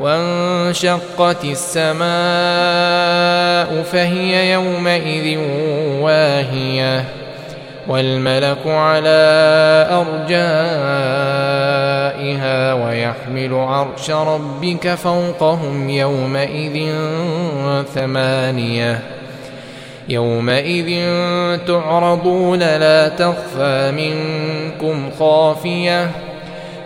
وانشقت السماء فهي يومئذ واهية والملك على أرجائها ويحمل عرش ربك فوقهم يومئذ ثمانية يومئذ تعرضون لا تخفى منكم خافية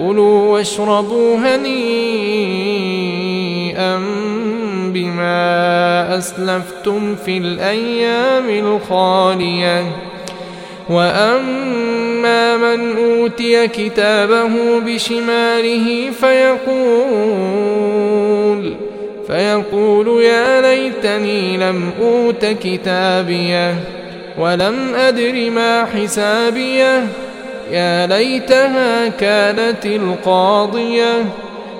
كلوا واشربوا هنيئا بما أسلفتم في الأيام الخالية. وأما من أوتي كتابه بشماله فيقول فيقول يا ليتني لم أوت كتابيه ولم أدر ما حسابيه. يا ليتها كانت القاضية.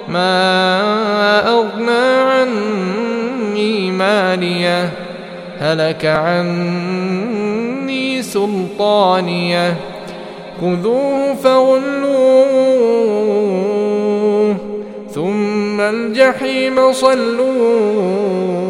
ما أغنى عني مالية. هلك عني سلطانية. خذوه فغلوه ثم الجحيم صلوه.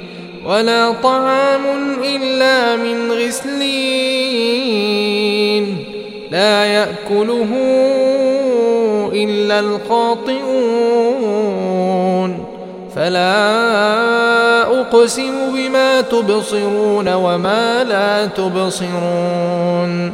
ولا طعام إلا من غسلين. لا يأكله إلا الخاطئون. فلا أقسم بما تبصرون وما لا تبصرون.